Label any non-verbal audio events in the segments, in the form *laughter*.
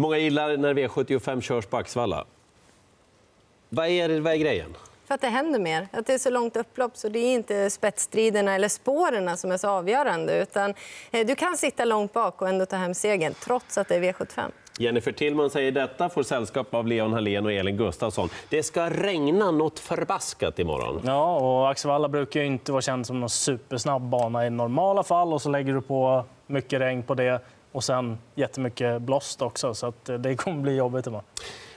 Hur många gillar när V75 körs på Axvalla? Vad är, vad är grejen? För att det händer mer. Att det är så långt upplopp så det är inte spetsstriderna eller spåren som är så avgörande. Utan eh, du kan sitta långt bak och ändå ta hem segern trots att det är V75. Jennifer Tillman säger detta, får sällskap av Leon Hallén och Elin Gustafsson. Det ska regna något förbaskat imorgon. Ja, och Axevalla brukar ju inte vara känd som någon supersnabb bana i normala fall och så lägger du på mycket regn på det och sen jättemycket blåst också, så att eh, det kommer bli jobbigt imorgon.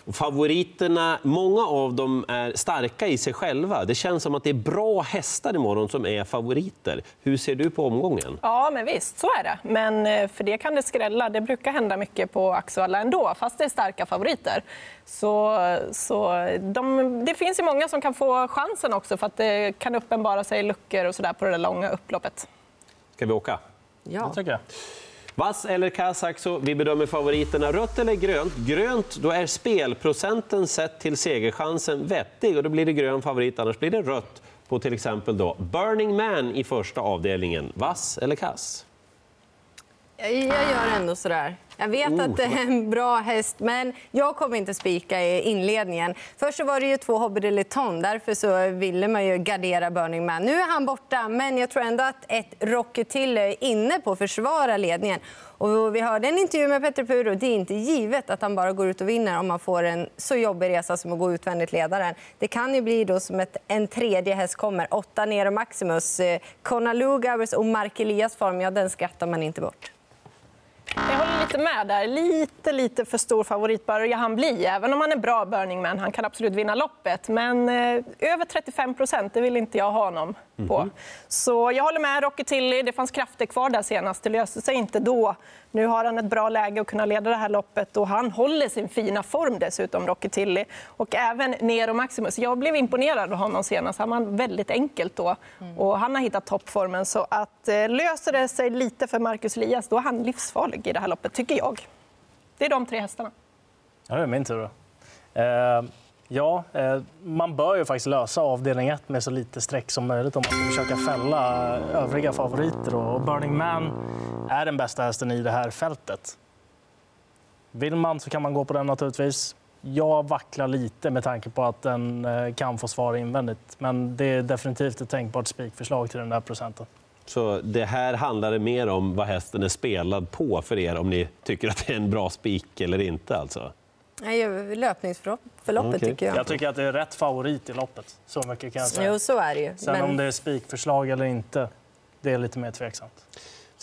Och favoriterna, många av dem är starka i sig själva. Det känns som att det är bra hästar imorgon som är favoriter. Hur ser du på omgången? Ja, men visst, så är det. Men eh, för det kan det skrälla. Det brukar hända mycket på Axevalla ändå, fast det är starka favoriter. Så, så de, det finns ju många som kan få chansen också, för att det kan uppenbara sig luckor och så där på det där långa upploppet. Ska vi åka? Ja. Det tycker jag. Vass eller Kasaxo? Vi bedömer favoriterna. Rött eller grönt? Grönt, då är spelprocenten sett till segerchansen vettig och då blir det grön favorit, annars blir det rött på till exempel då Burning Man i första avdelningen. Vass eller kass? Jag gör ändå så där. Jag vet Oh. att det är en bra häst, men jag kommer inte spika i inledningen. Först så var det ju två Hobby de Leton, därför så ville man ju gardera Burning Man. Nu är han borta, men jag tror ändå att ett Rocky till är inne på att försvara ledningen. Och vi hörde en intervju med Petter Puro. Det är inte givet att han bara går ut och vinner om man får en så jobbig resa som att gå utvändigt ledaren. Det kan ju bli då som ett, en tredje häst kommer. Åtta Nero Maximus, eh, Konalugavers och Mark Elias form, ja, den skrattar man inte bort. Lite med där. Lite, lite för stor favorit börjar han bli. Även om han är bra Burning Man. Han kan absolut vinna loppet. Men eh, över 35 procent, det vill inte jag ha honom på. Så jag håller med Rocky Tilly. Det fanns krafter kvar där senast. Det löste sig inte då. Nu har han ett bra läge att kunna leda det här loppet och han håller sin fina form dessutom, Rocky Tilly. Och även Nero Maximus. Jag blev imponerad av honom senast. Han var väldigt enkelt då och han har hittat toppformen. Så att eh, löser det sig lite för Marcus Elias, då är han livsfarlig i det här loppet, tycker jag. Det är de tre hästarna. Ja, det är min tur. Då. Eh, ja, eh, man bör ju faktiskt lösa avdelning 1 med så lite streck som möjligt om man ska försöka fälla övriga favoriter. Och Burning Man är den bästa hästen i det här fältet. Vill man så kan man gå på den naturligtvis. Jag vacklar lite med tanke på att den eh, kan få svar invändigt. Men det är definitivt ett tänkbart spikförslag till den där procenten. Så det här handlar mer om vad hästen är spelad på för er, om ni tycker att det är en bra spik eller inte. Alltså. Nej, Löpningsförloppet Okej. tycker jag. Jag tycker att det är rätt favorit i loppet. Så mycket kan jag säga. Jo, så är det ju. Sen Men- om det är spikförslag eller inte, det är lite mer tveksamt.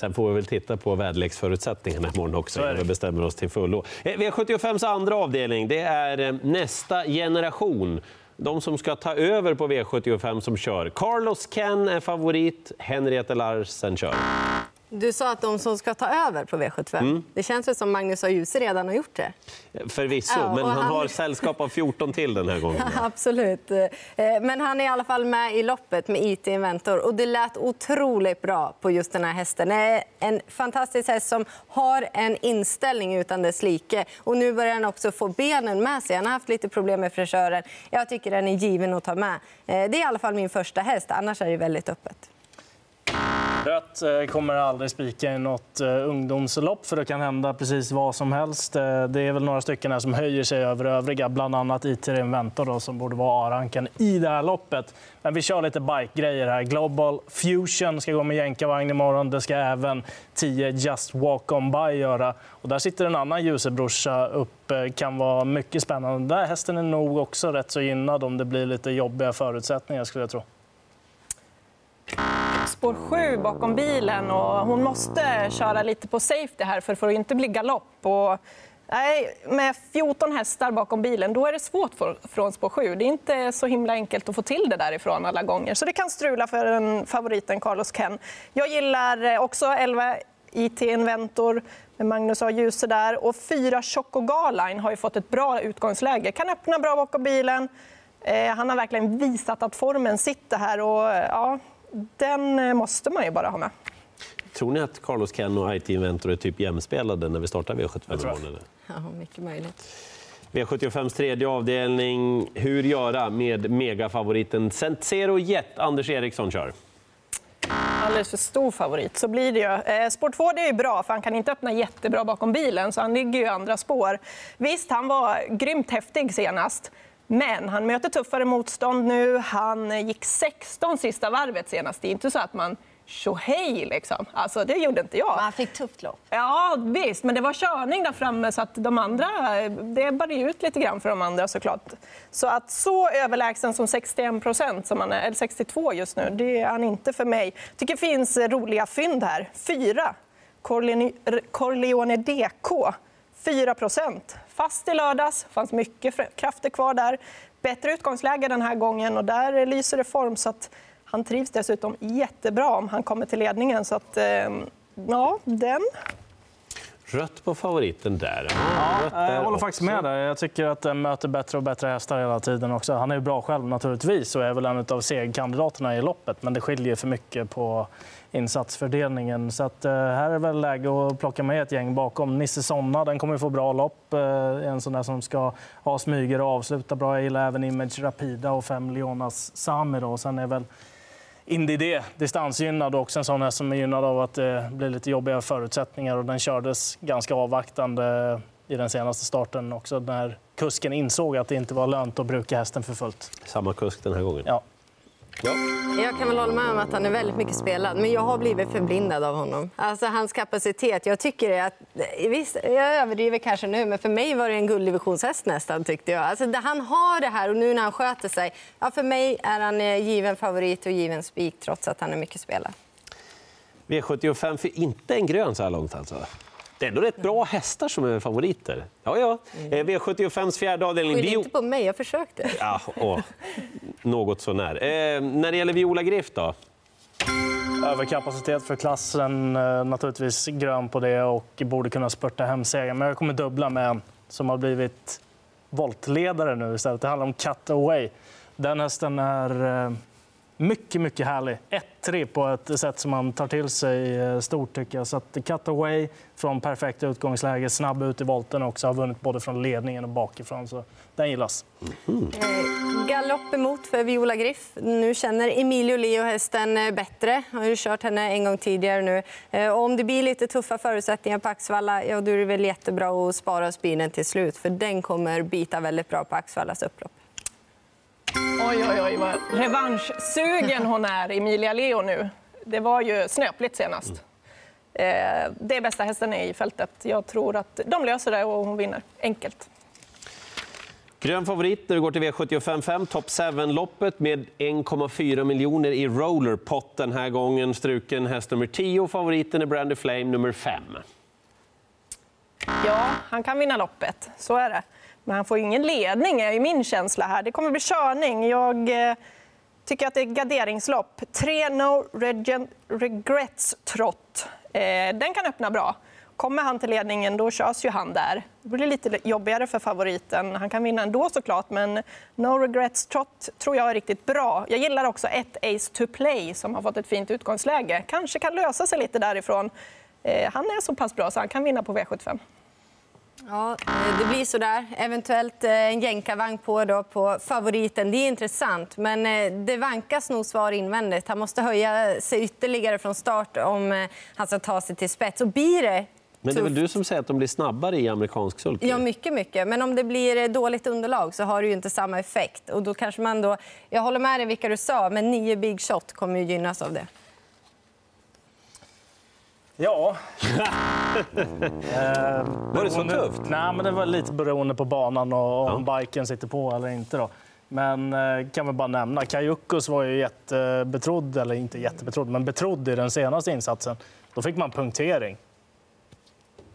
Sen får vi väl titta på väderleksförutsättningarna imorgon också innan vi bestämmer oss till fullo. Eh, V75s andra avdelning det är eh, nästa generation. De som ska ta över på V75 som kör. Carlos Ken är favorit, Henriette Larsen kör. Du sa att de som ska ta över på V75. Mm. Det känns väl som Magnus A. Djuse redan har gjort det. Förvisso, Ja, men och han han- har sällskap av 14 till den här gången. *laughs* Absolut. Eh, Men han är i alla fall med i loppet med IT Inventor. Och det lät otroligt bra på just den här hästen. Det är en fantastisk häst som har en inställning utan dess like. Och nu börjar han också få benen med sig. Han har haft lite problem med fräschören. Jag tycker den är given att ta med. Eh, Det är i alla fall min första häst. Annars är det väldigt öppet. Rött eh, kommer aldrig spika i något eh, ungdomslopp för det kan hända precis vad som helst. Eh, det är väl några stycken här som höjer sig över övriga, bland annat IT Inventor då, som borde vara A-ranken i det här loppet. Men vi kör lite bike-grejer här. Global Fusion ska gå med jänkarvagn imorgon. Det ska även 10 Just Walk On By göra. Och där sitter en annan ljusebrorsa upp. Kan vara mycket spännande. Den där hästen är nog också rätt så gynnad om det blir lite jobbiga förutsättningar skulle jag tro spår 7 bakom bilen och hon måste köra lite på safety här för det inte bli galopp. Och, nej, med 14 hästar bakom bilen då är det svårt för, från spår 7. Det är inte så himla enkelt att få till det därifrån alla gånger. Så det kan strula för en favoriten Carlos Ken. Jag gillar också 11 IT Inventor med Magnus A. Djuse där. Och 4 Choco Garline har ju fått ett bra utgångsläge. Kan öppna bra bakom bilen. Eh, han har verkligen visat att formen sitter här. Och, ja, den eh, måste man ju bara ha med. Tror ni att Carlos Ken och IT Inventor är typ jämspelade när vi startar V75 tror jag. imorgon? Ja, mycket möjligt. V75s tredje avdelning. Hur göra med megafavoriten Centzero Jet? Anders Eriksson kör. alldeles för stor favorit. Så blir det ju. Eh, spår 2 det är bra, för han kan inte öppna jättebra bakom bilen, så han ligger ju i andra spår. Visst, han var grymt häftig senast. Men han möter tuffare motstånd nu. Han gick 16 sista varvet senast. Det är inte så att man tjohej liksom. Alltså, det gjorde inte jag. Men han fick tufft lopp. Ja, visst. Men det var körning där framme så att de andra, det bar ut lite grann för de andra såklart. Så att så överlägsen som 61 procent, som han är, eller 62 just nu, det är han inte för mig. tycker det finns roliga fynd här. Fyra. Corleone, Corleone DK. 4. Fast i lördags, fanns mycket krafter kvar där. Bättre utgångsläge den här gången och där lyser det form. Så att han trivs dessutom jättebra om han kommer till ledningen. Så att, eh, ja, den. Rött på favoriten där. Ja, jag håller faktiskt med där. Jag tycker att den möter bättre och bättre hästar hela tiden. också. Han är ju bra själv naturligtvis och är väl en av segerkandidaterna i loppet. Men det skiljer för mycket på insatsfördelningen. Så att, eh, här är väl läge att plocka med ett gäng bakom. Nisse Sonna, den kommer få bra lopp. Eh, en sån där som ska ha smyger och avsluta bra. Jag gillar även Image Rapida och fem Leonas Sami. Då. Sen är väl Indy D, distansgynnad också en sån här som är gynnad av att det blir lite jobbiga förutsättningar och den kördes ganska avvaktande i den senaste starten också när kusken insåg att det inte var lönt att bruka hästen för fullt. Samma kusk den här gången. Ja. Ja. Jag kan väl hålla med om att han är väldigt mycket spelad, men jag har blivit förblindad av honom. Alltså hans kapacitet. Jag tycker att, visst, jag överdriver kanske nu, men för mig var det en gulddivisionshäst nästan tyckte jag. Alltså, han har det här och nu när han sköter sig. Ja, för mig är han eh, given favorit och given spik trots att han är mycket spelad. V75 för inte en grön så här långt alltså. Det är ändå rätt bra hästar som är favoriter. Ja, ja. Mm. V75s fjärde avdelning. Skyll inte på mig, jag försökte. Ja, åh. Något sånär. Eh, när det gäller Viola Griff då? Överkapacitet för klassen, eh, naturligtvis grön på det och borde kunna spurta hem segern. Men jag kommer dubbla med en som har blivit voltledare nu istället. Det handlar om Cut Away. Den hästen är eh, mycket, mycket härlig. 1-3 på ett sätt som man tar till sig eh, stort tycker jag. Så att cutaway från perfekt utgångsläge, snabb ut i volten också, har vunnit både från ledningen och bakifrån. Så den gillas. Mm. Galopp emot för Viola Griff. Nu känner Emilio Leo hästen eh, bättre. Han har ju kört henne en gång tidigare nu. Och om det blir lite tuffa förutsättningar på Axvalla, ja, då är det väl jättebra att spara spinen till slut. För den kommer bita väldigt bra på Axvallas upplopp. Oj, oj, oj, vad revanschsugen hon är, Emilia Leo nu. Det var ju snöpligt senast. Mm. Det är bästa hästen i fältet. Jag tror att de löser det och hon vinner enkelt. Grön favorit när vi går till V75 Top 7-loppet med 1,4 miljoner i rollerpott den här gången. Struken häst nummer 10, favoriten är Brandy Flame nummer 5. Ja, han kan vinna loppet. Så är det. Men han får ingen ledning, är min känsla här. Det kommer bli körning. Jag eh, tycker att det är garderingslopp. Tre No Regrets Trot. Eh, den kan öppna bra. Kommer han till ledningen, då körs ju han där. Det blir lite jobbigare för favoriten. Han kan vinna ändå såklart, men No Regrets Trot tror jag är riktigt bra. Jag gillar också ett Ace to Play som har fått ett fint utgångsläge. Kanske kan lösa sig lite därifrån. Eh, han är så pass bra så han kan vinna på V75. Ja, det blir så där. Eventuellt eh, en jänkarvagn på, då, på favoriten. Det är intressant, men eh, det vankas nog svar invändigt. Han måste höja sig ytterligare från start om eh, han ska ta sig till spets. Och blir det men det är väl du som säger att de blir snabbare i amerikansk sulky? Ja, mycket, mycket. Men om det blir dåligt underlag så har det ju inte samma effekt. Och då kanske man då... Jag håller med dig vilka du sa, men nio big shot kommer ju gynnas av det. Ja. eh, *laughs* var det så tufft? Nej, men det var lite beroende på banan och om ja. biken sitter på eller inte. Då. Men eh, kan vi bara nämna, Kajukos var ju jättebetrodd, eller inte jättebetrodd, men betrodd i den senaste insatsen. Då fick man punktering.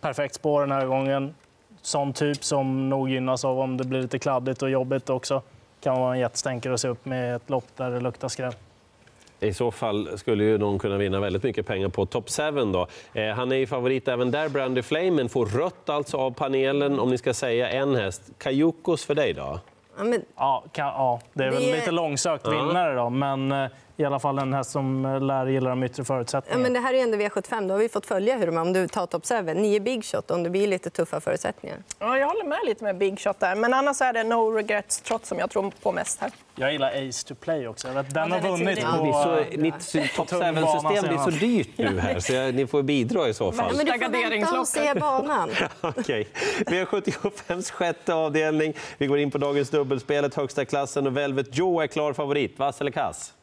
Perfekt spår den här gången. Sån typ som nog gynnas av om det blir lite kladdigt och jobbigt också. Kan vara en jättestänkare att se upp med ett lopp där det luktar skräp. I så fall skulle ju någon kunna vinna väldigt mycket pengar på Top 7. Då. Eh, han är ju favorit även där, Brandy Flame, men får rött alltså av panelen om ni ska säga en häst. Kajukos för dig då? Ja, men... ja, kan, ja, det är väl det... lite långsökt vinnare då, men eh, i alla fall en häst som eh, lär gilla de yttre Ja, förutsättningarna. men det här är ändå V75. Då har vi fått följa hur de om du tar top 7. Nio big shot om det blir lite tuffa förutsättningar. Ja, jag håller med lite med Big Shot där. Men annars är det No Regrets trots som jag tror på mest här. Jag gillar Ace to Play också. Den Ja, har den är vunnit på... Ja, så, mitt top tung bana 7-system blir så dyrt nu här, så jag, ni får bidra i så fall. Ja, men du får vänta och se banan. *laughs* Okej. V75s sjätte avdelning. Vi går in på dagens dubbelspelet, högsta klassen och Velvet Joe är klar favorit. Vass eller kass?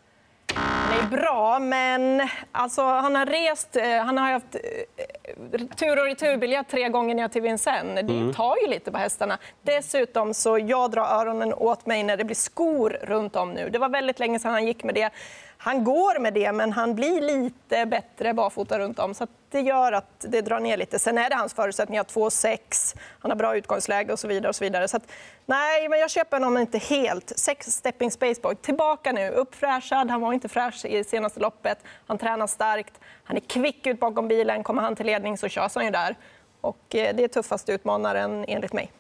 Han är bra, men alltså, han har rest... eh, Han har haft eh, tur och returbiljett tre gånger ner till Vincennes. Det tar ju lite på hästarna. Dessutom så jag drar öronen åt mig när det blir skor runt om nu. Det var väldigt länge sedan han gick med det. Han går med det, men han blir lite bättre barfota runt om. Så det gör att det drar ner lite. Sen är det hans förutsättningar 2-6. Han har bra utgångsläge och så vidare. Och så vidare. Så att, nej, men jag köper honom inte helt. Sex stepping spaceboy. Tillbaka nu, uppfräschad. Han var inte fräsch i senaste loppet. Han tränar starkt. Han är kvick ut bakom bilen. Kommer han till ledning så körs han ju där. Och eh, det är tuffaste utmanaren enligt mig.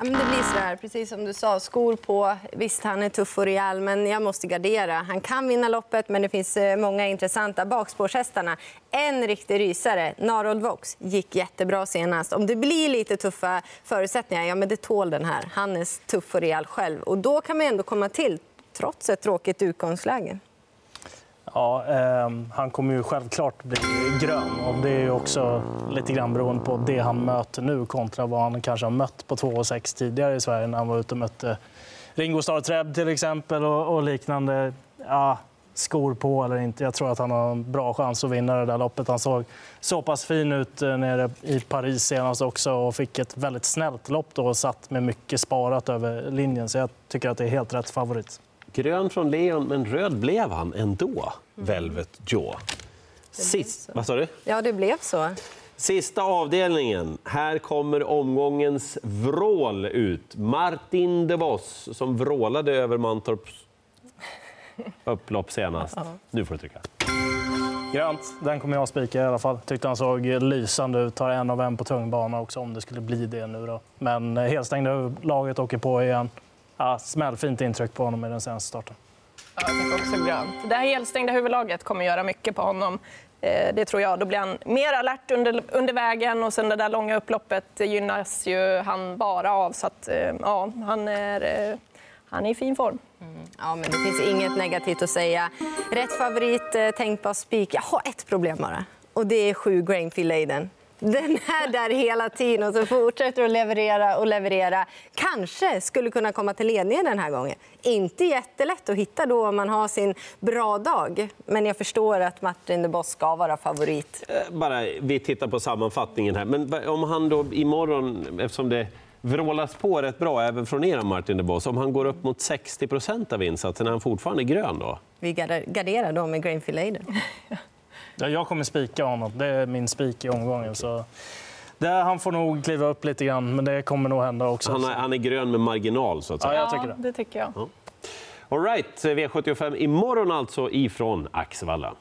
Ja, men det blir så här, precis som du sa. Skor på. Visst, han är tuff och rejäl, men jag måste gardera. Han kan vinna loppet, men det finns eh, många intressanta bakspårshästarna. En riktig rysare, Narold Vox, gick jättebra senast. Om det blir lite tuffa förutsättningar, ja, men det tål den här. Han är tuff och rejäl själv. Och då kan man ändå komma till, trots ett tråkigt utgångsläge. Ja, eh, han kommer ju självklart bli grön. Och det är ju också lite grann beroende på det han möter nu kontra vad han kanske har mött på 2 6 tidigare i Sverige när han var ute och mötte Ringo Starr Treb till exempel och, och liknande. Ja, skor på eller inte. Jag tror att han har en bra chans att vinna det där loppet. Han såg så pass fin ut eh, nere i Paris senast också och fick ett väldigt snällt lopp då och satt med mycket sparat över linjen. Så jag tycker att det är helt rätt favorit. Grön från Leon, men röd blev han ändå, Velvet Joe. Sist, vad sa du? Ja, det blev så. Sista avdelningen. Här kommer omgångens vrål ut. Martin de Vos som vrålade över Mantorps *laughs* upplopp senast. Nu får du trycka. Grönt, den kommer jag spika i alla fall. Tyckte han såg lysande ut. Tar en av en på tung bana också om det skulle bli det nu då. Men eh, helstängda laget åker på igen. Ja, smällfint intryck på honom i den senaste starten. Ja, också grönt. Det här helstängda huvudlaget kommer göra mycket på honom. Eh, Det tror jag. Då blir han mer alert under, under vägen och sen det där långa upploppet gynnas ju han bara av. Så att, eh, ja, han är, eh, han är i fin form. Ja, men det finns inget negativt att säga. Rätt favorit, tänkbar spik. Jag har ett problem bara. Och det är sju Grainfield Aiden. Den är där hela tiden och så fortsätter att leverera och leverera. Kanske skulle kunna komma till ledningen den här gången. Inte jättelätt att hitta då om man har sin bra dag. Men jag förstår att Martin de Boss ska vara favorit. Eh, Bara, vi tittar på sammanfattningen här. Men om han då imorgon, eftersom det vrålas på rätt bra även från er Martin de Vos, om han går upp mot 60 procent av insatsen, är han fortfarande grön då? Vi garderar då med Grainfield Aiden. *laughs* Ja, jag kommer spika honom. Det är min spik i omgången. Så det, han får nog kliva upp lite grann, men det kommer nog hända också. Han är, han är grön med marginal så att säga. Ja, jag tycker ja, det. det tycker jag. All right, V75 imorgon alltså ifrån Axevalla.